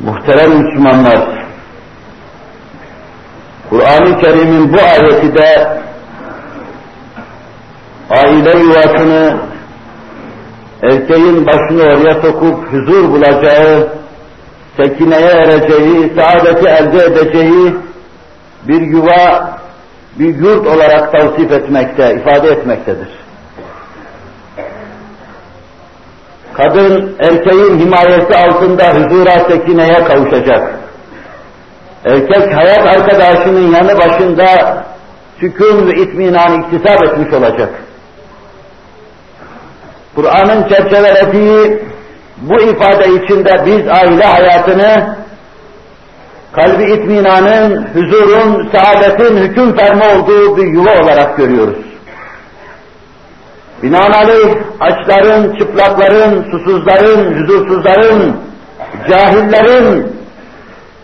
Muhterem Müslümanlar, Kur'an-ı Kerim'in bu ayeti de aile yuvasını erkeğin başını oraya sokup huzur bulacağı, sekineye ereceği, saadeti elde edeceği bir yuva, bir yurt olarak tavsif etmekte, ifade etmektedir. Kadın erkeğin himayesi altında huzura, sekineye kavuşacak. Erkek hayat arkadaşının yanı başında sükun ve itminan iktisap etmiş olacak. Kur'an'ın çerçevelediği bu ifade içinde biz aile hayatını kalbi itminanın, huzurun, saadetin hüküm ferma olduğu bir yuva olarak görüyoruz. Binaenaleyh açların, çıplakların, susuzların, huzursuzların, cahillerin,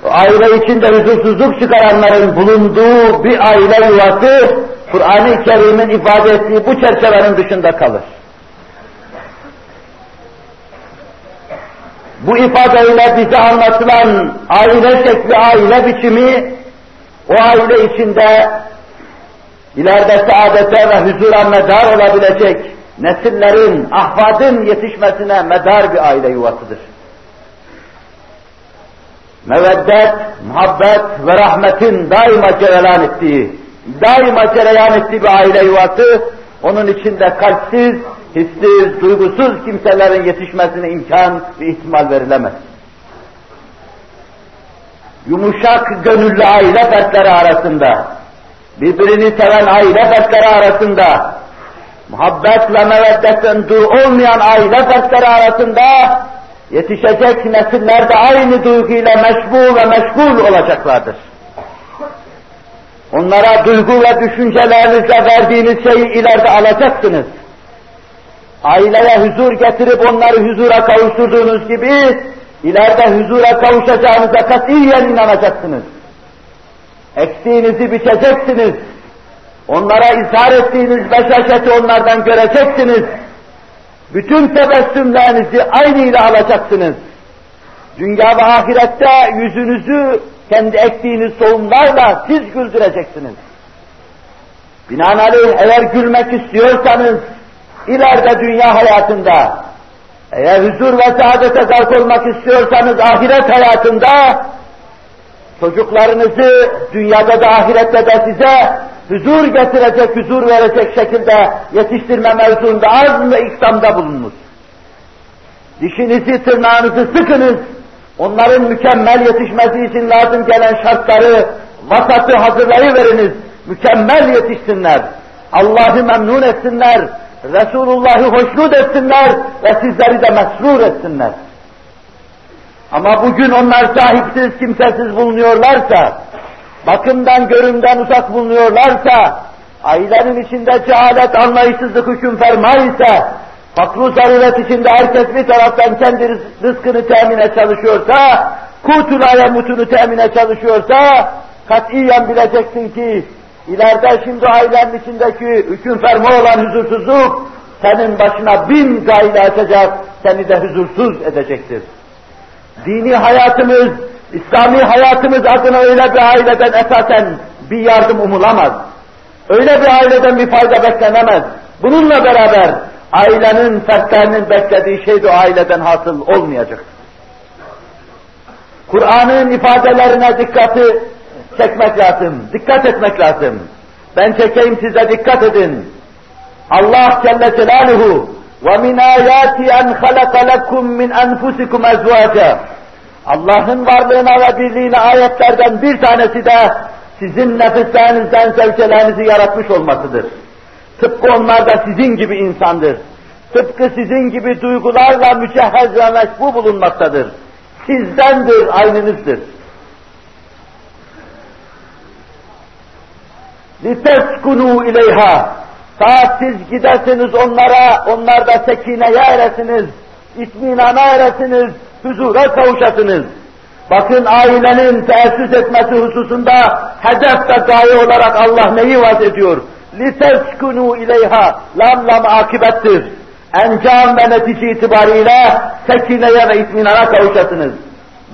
aile içinde huzursuzluk çıkaranların bulunduğu bir aile yuvası, Kur'an-ı Kerim'in ifade ettiği bu çerçevenin dışında kalır. Bu ifadeyle bize anlatılan aile şekli, aile biçimi, o aile içinde ileride saadete ve huzura medar olabilecek nesillerin, ahvadın yetişmesine medar bir aile yuvasıdır. Meveddet, muhabbet ve rahmetin daima cereyan ettiği, daima cereyan ettiği bir aile yuvası, onun içinde kalpsiz, hissiz, duygusuz kimselerin yetişmesine imkan ve ihtimal verilemez. Yumuşak gönüllü aile fertleri arasında, birbirini seven aile fertleri arasında, muhabbet ve meveddetten dur olmayan aile fertleri arasında yetişecek nesiller de aynı duyguyla meşbu ve meşgul olacaklardır. Onlara duygu ve düşüncelerinizle verdiğiniz şeyi ileride alacaksınız. Aileye huzur getirip onları huzura kavuşturduğunuz gibi, ileride huzura kavuşacağınıza katiyen inanacaksınız. Eksiğinizi biçeceksiniz. Onlara izhar ettiğiniz beşaşeti onlardan göreceksiniz. Bütün tebessümlerinizi aynı ile alacaksınız. Dünya ve ahirette yüzünüzü kendi ektiğiniz tohumlarla siz güldüreceksiniz. Binaenaleyh eğer gülmek istiyorsanız, ileride dünya hayatında, eğer huzur ve saadete gark olmak istiyorsanız ahiret hayatında, çocuklarınızı dünyada da ahirette de size huzur getirecek, huzur verecek şekilde yetiştirme mevzuunda az ve iksamda bulunmuş. Dişinizi, tırnağınızı sıkınız, onların mükemmel yetişmesi için lazım gelen şartları, vasatı hazırlayıveriniz, mükemmel yetişsinler, Allah'ı memnun etsinler, Resulullah'ı hoşnut etsinler. Ve sizleri de mesrur etsinler. Ama bugün onlar sahipsiz, kimsesiz bulunuyorlarsa, bakımdan, görümden uzak bulunuyorlarsa, ailenin içinde cehalet, anlayışsızlık hüküm fermaysa, fakru zaruret içinde herkes bir taraftan kendi rızkını temine çalışıyorsa, kutulaya mutunu temine çalışıyorsa, katiyen bileceksin ki, ileride şimdi ailenin içindeki hüküm ferma olan huzursuzluk, senin başına bin gayle açacak, seni de huzursuz edecektir. Dini hayatımız, İslami hayatımız adına öyle bir aileden esasen bir yardım umulamaz. Öyle bir aileden bir fayda beklenemez. Bununla beraber ailenin fertlerinin beklediği şey de o aileden hasıl olmayacak. Kur'an'ın ifadelerine dikkati çekmek lazım, dikkat etmek lazım. Ben çekeyim size dikkat edin. Allah Celle Celaluhu وَمِنْ آيَاتِ أَنْ خَلَقَ لَكُمْ مِنْ أَنْفُسِكُمْ أَزْوَاجًا Allah'ın varlığına ve birliğine ayetlerden bir tanesi de sizin nefislerinizden zevcelerinizi yaratmış olmasıdır. Tıpkı onlar da sizin gibi insandır. Tıpkı sizin gibi duygularla mücehhez ve meşbu bulunmaktadır. Sizdendir, aynınızdır. لِتَسْكُنُوا اِلَيْهَا Ta siz gidersiniz onlara, onlar da sekineye eresiniz, itminana eresiniz, huzura kavuşasınız. Bakın ailenin teessüs etmesi hususunda hedef ve gaye olarak Allah neyi vaat ediyor? لِتَسْكُنُوا اِلَيْهَا Lam lam akibettir. Encam ve netice itibariyle sekineye ve itminana kavuşasınız.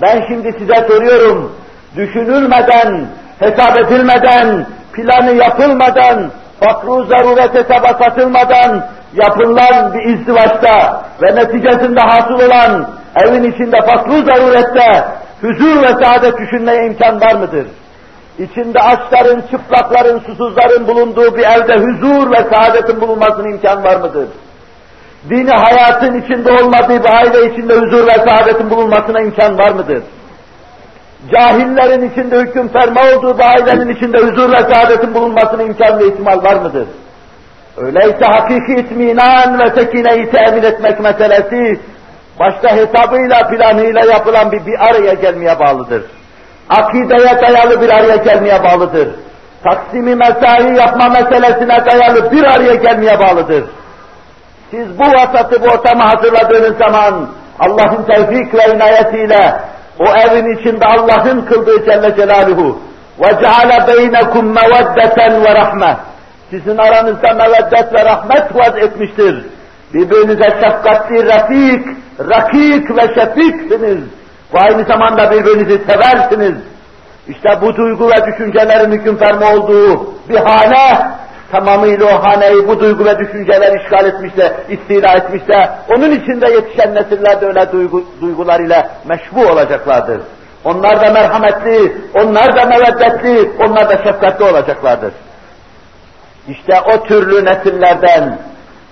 Ben şimdi size soruyorum, düşünülmeden, hesap edilmeden, planı yapılmadan, fakru zaruret hesaba satılmadan yapılan bir izdivaçta ve neticesinde hasıl olan evin içinde fakru zarurette huzur ve saadet düşünmeye imkan var mıdır? İçinde açların, çıplakların, susuzların bulunduğu bir evde huzur ve saadetin bulunmasının imkan var mıdır? Dini hayatın içinde olmadığı bir aile içinde huzur ve saadetin bulunmasına imkan var mıdır? Cahillerin içinde hüküm ferma olduğu bir ailenin içinde huzur ve saadetin bulunmasına imkan ve ihtimal var mıdır? Öyleyse hakiki itminan ve sekineyi temin etmek meselesi, başta hesabıyla, planıyla yapılan bir, bir araya gelmeye bağlıdır. Akideye dayalı bir araya gelmeye bağlıdır. Taksimi mesai yapma meselesine dayalı bir araya gelmeye bağlıdır. Siz bu vasatı, bu ortamı hazırladığınız zaman Allah'ın tevfik ve inayetiyle o evin içinde Allah'ın kıldığı Celle Celaluhu وَجَعَلَ بَيْنَكُمْ مَوَدَّةً وَرَحْمَةً Sizin aranızda meveddet ve rahmet vaz etmiştir. Birbirinize şefkatli, rafik, rakik ve şefiksiniz. Ve aynı zamanda birbirinizi seversiniz. İşte bu duygu ve düşüncelerin hüküm ferma olduğu bir hane, tamamıyla o haneyi bu duygu ve düşünceler işgal etmişse, istila etmişse, onun içinde yetişen nesiller de öyle duygu, duygular ile meşbu olacaklardır. Onlar da merhametli, onlar da meveddetli, onlar da şefkatli olacaklardır. İşte o türlü nesillerden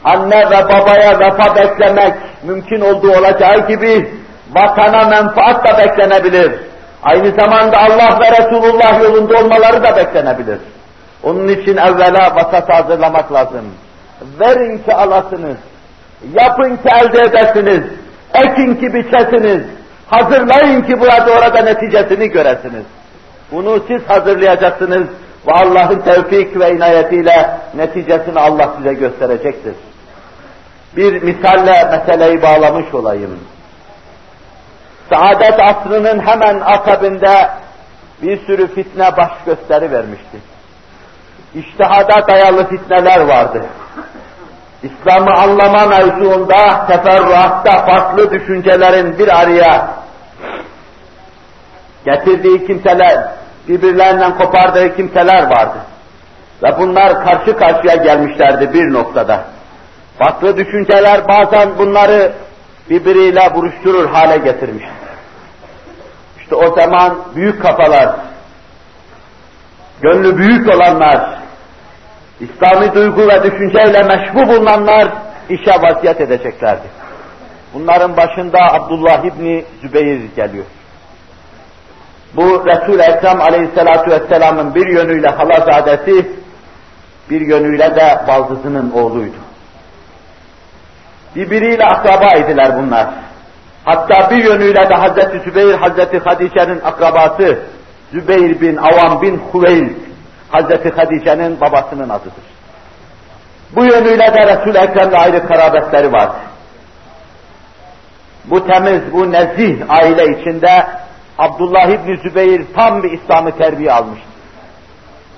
anne ve babaya vefa beklemek mümkün olduğu olacağı gibi vatana menfaat da beklenebilir. Aynı zamanda Allah ve Resulullah yolunda olmaları da beklenebilir. Onun için evvela vasat hazırlamak lazım. Verin ki alasınız, yapın ki elde edesiniz, ekin ki biçesiniz, hazırlayın ki burada orada neticesini göresiniz. Bunu siz hazırlayacaksınız ve Allah'ın tevfik ve inayetiyle neticesini Allah size gösterecektir. Bir misalle meseleyi bağlamış olayım. Saadet asrının hemen akabinde bir sürü fitne baş gösteri vermişti. İştihada dayalı fitneler vardı. İslam'ı anlama mevzuunda, teferruatta farklı düşüncelerin bir araya getirdiği kimseler, birbirlerinden kopardığı kimseler vardı. Ve bunlar karşı karşıya gelmişlerdi bir noktada. Farklı düşünceler bazen bunları birbiriyle buruşturur hale getirmiş. İşte o zaman büyük kafalar, gönlü büyük olanlar, İslami duygu ve düşünceyle meşbu bulunanlar işe vaziyet edeceklerdi. Bunların başında Abdullah İbni Zübeyir geliyor. Bu Resul-i Ekrem aleyhissalatu vesselamın bir yönüyle halazadesi, bir yönüyle de baldızının oğluydu. Birbiriyle akraba idiler bunlar. Hatta bir yönüyle de Hazreti Zübeyir, Hazreti Hadice'nin akrabası, Zübeyir bin Avam bin Huveyl, Hazreti Hadice'nin babasının adıdır. Bu yönüyle de Resul-i Ekrem'le ayrı karabetleri vardı. Bu temiz, bu nezih aile içinde Abdullah İbni Zübeyir tam bir İslam'ı terbiye almıştı.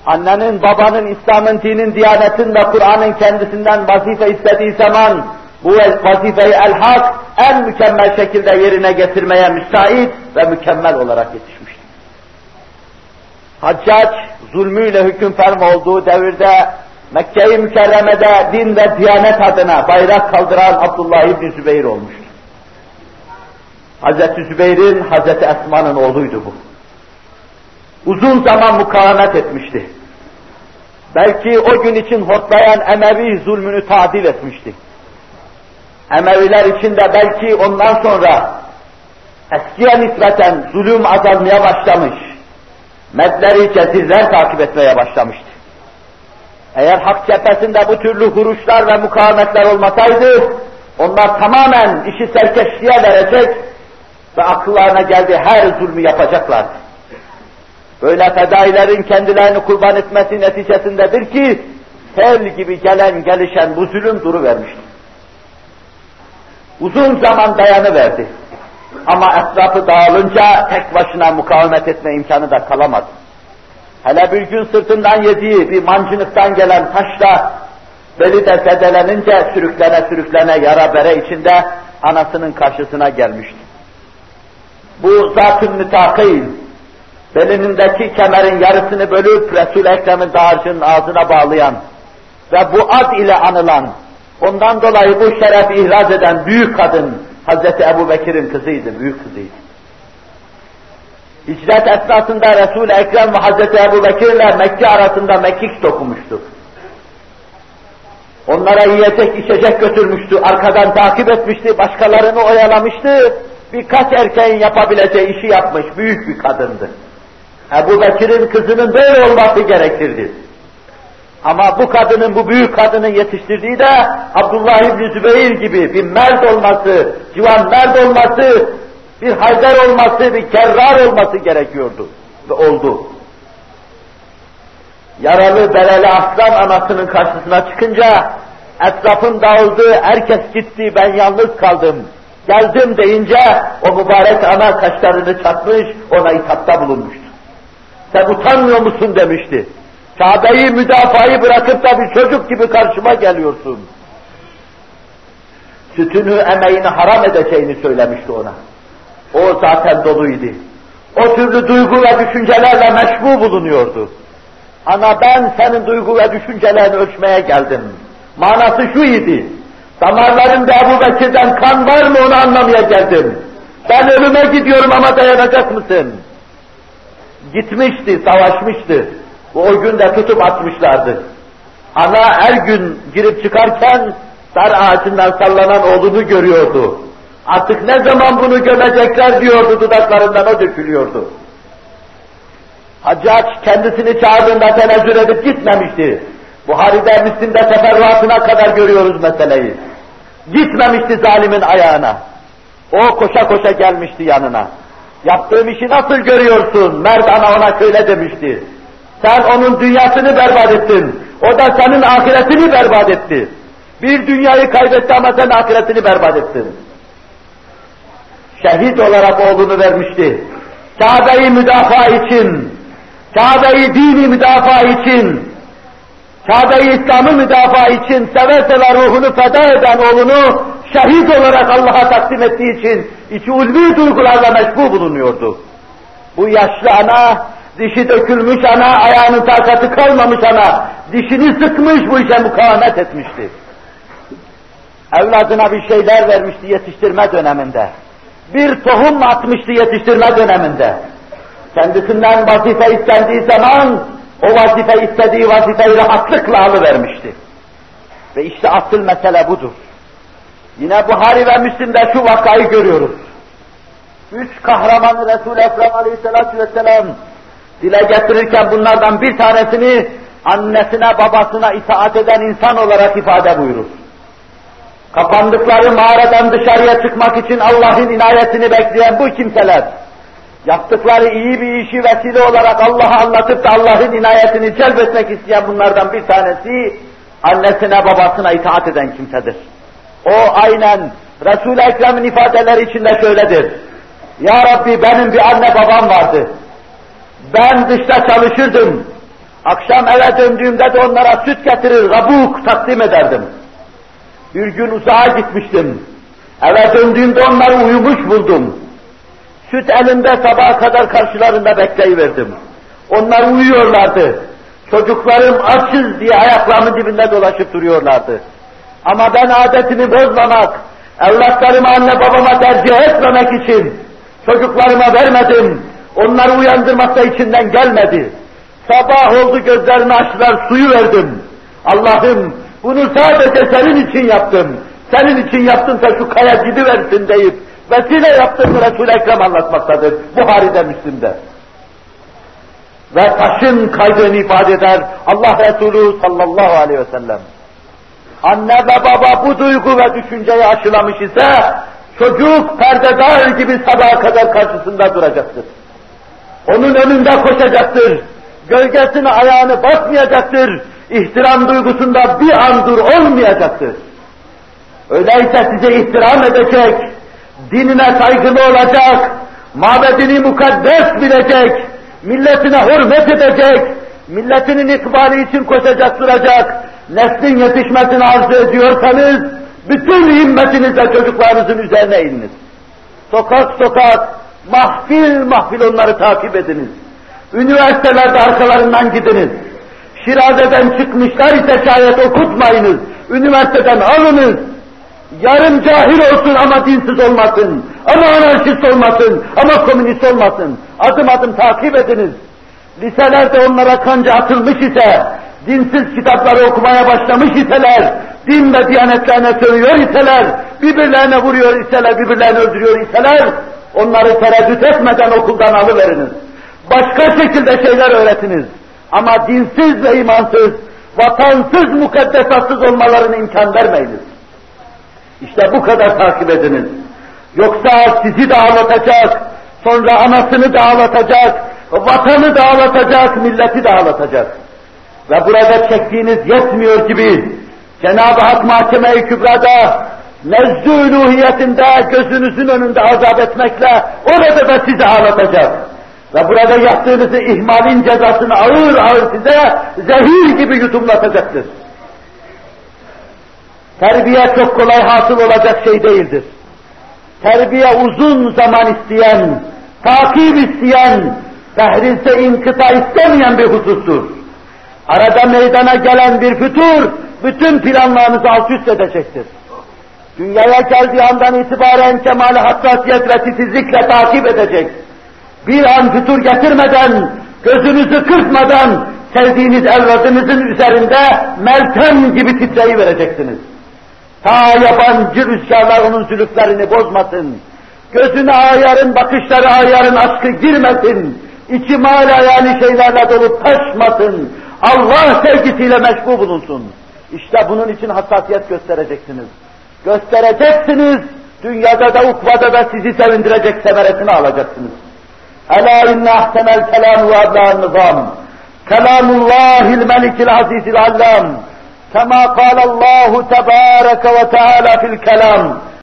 Annenin, babanın, İslam'ın, dinin, diyanetin ve Kur'an'ın kendisinden vazife istediği zaman bu vazifeyi el-hak en mükemmel şekilde yerine getirmeye müsait ve mükemmel olarak yetişmiştir. Haccac zulmüyle hüküm ferm olduğu devirde Mekke-i Mükerreme'de din ve diyanet adına bayrak kaldıran Abdullah İbni Zübeyir olmuştur. Hazreti Zübeyir'in Hazreti Esma'nın oğluydu bu. Uzun zaman mukavemet etmişti. Belki o gün için hortlayan Emevi zulmünü tadil etmişti. Emeviler içinde belki ondan sonra eskiye nispeten zulüm azalmaya başlamış. Medleri, cezirler takip etmeye başlamıştı. Eğer hak cephesinde bu türlü huruşlar ve mukavemetler olmasaydı, onlar tamamen işi serkeşliğe verecek ve akıllarına geldiği her zulmü yapacaklardı. Böyle fedailerin kendilerini kurban etmesi neticesindedir ki, sel gibi gelen gelişen bu zulüm duru vermiştir. Uzun zaman dayanıverdi. Ama etrafı dağılınca tek başına mukavemet etme imkanı da kalamadı. Hele bir gün sırtından yediği bir mancınıktan gelen taşla beli de zedelenince sürüklene sürüklene yara bere içinde anasının karşısına gelmişti. Bu zatın mütakil, belinindeki kemerin yarısını bölüp Resul-i Ekrem'in dağarcının ağzına bağlayan ve bu ad ile anılan, ondan dolayı bu şeref ihraz eden büyük kadın Hazreti Ebu Bekir'in kızıydı, büyük kızıydı. Hicret esnasında Resul-i Ekrem ve Hazreti Ebu Bekir ile Mekke arasında mekik dokumuştu. Onlara yiyecek içecek götürmüştü, arkadan takip etmişti, başkalarını oyalamıştı. Birkaç erkeğin yapabileceği işi yapmış, büyük bir kadındı. Ebu Bekir'in kızının böyle olması gerekirdi. Ama bu kadının, bu büyük kadının yetiştirdiği de Abdullah İbni Zübeyir gibi bir mert olması, civan mert olması, bir Haydar olması, bir Kerrar olması gerekiyordu. Ve oldu. Yaralı, bereli aslan anasının karşısına çıkınca, etrafın dağıldı, herkes gitti, ben yalnız kaldım. Geldim deyince, o mübarek ana kaşlarını çatmış, ona hitapta bulunmuştu. Sen utanmıyor musun demişti. Kabe'yi müdafayı bırakıp da bir çocuk gibi karşıma geliyorsun. Sütünü, emeğini haram edeceğini söylemişti ona. O zaten doluydu. O türlü duygu ve düşüncelerle meşbu bulunuyordu. Ana ben senin duygu ve düşüncelerini ölçmeye geldim. Manası şu idi. Damarlarında Ebu Bekir'den kan var mı onu anlamaya geldim. Ben ölüme gidiyorum ama dayanacak mısın? Gitmişti, savaşmıştı. O gün de tutup atmışlardı. Ana her gün girip çıkarken dar ağacından sallanan oğlunu görüyordu. Artık ne zaman bunu gömecekler diyordu, dudaklarından o dökülüyordu. Haccaç kendisini çağırdığında tenezzül edip gitmemişti. Buhari'de, Müslim'de teferruatına kadar görüyoruz meseleyi. Gitmemişti zalimin ayağına. O koşa koşa gelmişti yanına. Yaptığım işi nasıl görüyorsun? Mert ana ona şöyle demişti. Sen onun dünyasını berbat ettin. O da senin ahiretini berbat etti. Bir dünyayı kaybetti ama sen ahiretini berbat ettin. Şehit olarak oğlunu vermişti. Kabe'yi müdafaa için, Kabe'yi dini müdafaa için, Kabe'yi İslam'ı müdafaa için seve seve ruhunu feda eden oğlunu şehit olarak Allah'a takdim ettiği için içi ulvi duygularla meşbu bulunuyordu. Bu yaşlı ana, dişi dökülmüş ana, ayağının takatı kalmamış ana, dişini sıkmış bu işe mukavemet etmişti. Evladına bir şeyler vermişti yetiştirme döneminde. Bir tohum atmıştı yetiştirme döneminde. Kendisinden vazife istendiği zaman o vazife istediği vazifeyi rahatlıkla alıvermişti. Ve işte asıl mesele budur. Yine Buhari ve Müslim'de şu vakayı görüyoruz. Üç kahramanı Resul-i Ekrem Aleyhisselatü Vesselam dile getirirken bunlardan bir tanesini annesine babasına itaat eden insan olarak ifade buyurur. Kapandıkları mağaradan dışarıya çıkmak için Allah'ın inayetini bekleyen bu kimseler, yaptıkları iyi bir işi vesile olarak Allah'a anlatıp da Allah'ın inayetini celbetmek isteyen bunlardan bir tanesi, annesine babasına itaat eden kimsedir. O aynen Resul-i Ekrem'in ifadeleri içinde şöyledir. Ya Rabbi benim bir anne babam vardı. Ben dışta çalışırdım. Akşam eve döndüğümde de onlara süt getirir, kabuk takdim ederdim. Bir gün uzağa gitmiştim. Eve döndüğümde onları uyumuş buldum. Süt elinde sabaha kadar karşılarında bekleyiverdim. Onlar uyuyorlardı. Çocuklarım açız diye ayaklarımın dibinde dolaşıp duruyorlardı. Ama ben adetimi bozmamak, evlatlarımı anne babama tercih etmemek için çocuklarıma vermedim. Onları uyandırmak içinden gelmedi. Sabah oldu gözlerini açtılar, suyu verdim. Allah'ım bunu sadece senin için yaptım. Senin için yaptımsa şu kaya gidiversin deyip vesile yaptığını Resul-i Ekrem anlatmaktadır. Buhari'de, Müslim'de. Ve taşın kaydını ifade eder Allah Resulü sallallahu aleyhi ve sellem. Anne ve baba bu duygu ve düşünceyi aşılamış ise çocuk perdedar gibi sabaha kadar karşısında duracaktır. Onun önünde koşacaktır. Gölgesini ayağını basmayacaktır. İhtiram duygusunda bir an dur olmayacaktır. Öyleyse size ihtiram edecek, dinine saygılı olacak, mabedini mukaddes bilecek, milletine hürmet edecek, milletinin ikbali için koşacak duracak, neslin yetişmesini arzu ediyorsanız, bütün himmetinizle çocuklarınızın üzerine ininiz. Sokak sokak, Mahfil mahfil onları takip ediniz. Üniversitelerde arkalarından gidiniz. Şiraze'den çıkmışlar ise şayet okutmayınız. Üniversiteden alınız. Yarım cahil olsun ama dinsiz olmasın. Ama anarşist olmasın. Ama komünist olmasın. Adım adım takip ediniz. Liselerde onlara kanca atılmış ise, dinsiz kitapları okumaya başlamış iseler, din ve diyanetlerine sövüyor iseler, birbirlerine vuruyor iseler, birbirlerini öldürüyor iseler, onları tereddüt etmeden okuldan alıveriniz. Başka şekilde şeyler öğretiniz. Ama dinsiz ve imansız, vatansız, mukaddesatsız olmalarına imkan vermeyiniz. İşte bu kadar takip ediniz. Yoksa sizi de ağlatacak, sonra anasını da ağlatacak, vatanı da ağlatacak, milleti de ağlatacak. Ve burada çektiğiniz yetmiyor gibi Cenab-ı Hak Mahkeme-i Kübra'da nezdü uluhiyetinde gözünüzün önünde azap etmekle orada da sizi ağlatacak. Ve burada yaptığınızı ihmalin cezasını ağır ağır size zehir gibi yudumlatacaktır. Terbiye çok kolay hasıl olacak şey değildir. Terbiye uzun zaman isteyen, takip isteyen, tehrise inkıta istemeyen bir husustur. Arada meydana gelen bir fütur, bütün planlarınızı alt üst edecektir. Dünyaya geldiği andan itibaren kemal hassasiyet ve titizlikle takip edecek. Bir an fütur getirmeden, gözünüzü kırpmadan, sevdiğiniz evladınızın üzerinde meltem gibi titreyi vereceksiniz. Ta yabancı rüzgarlar onun zülüflerini bozmasın. Gözüne ayarın, bakışları ayarın aşkı girmesin. İçi mala yani şeylerle dolup taşmasın. Allah sevgisiyle meşgul bulunsun. İşte bunun için hassasiyet göstereceksiniz. Göstereceksiniz, dünyada da ukvada da sizi sevindirecek semeresini alacaksınız. Ela inne ahsenel kelamu ve ablan nizam. Kelamullahil melikil azizil allam. Kema kalallahu tebareke ve teala fil kelam.